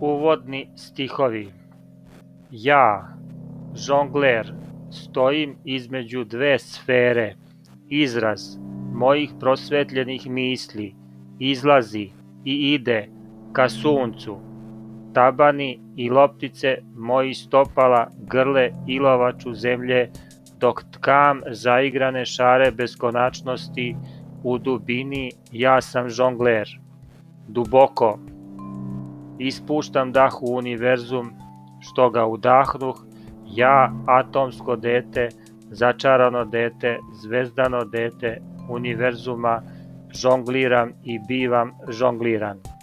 Uvodni stihovi. Ja, žongler, stojim između dve sfere, izraz mojih prosvetljenih misli, izlazi i ide ka suncu, tabani i loptice moji stopala grle ilovaču zemlje, dok tkam zaigrane šare beskonačnosti, u dubini ja sam žongler, duboko, ispuštam dah u univerzum, što ga udahnuh, ja, atomsko dete, začarano dete, zvezdano dete univerzuma, žongliram i bivam žongliran.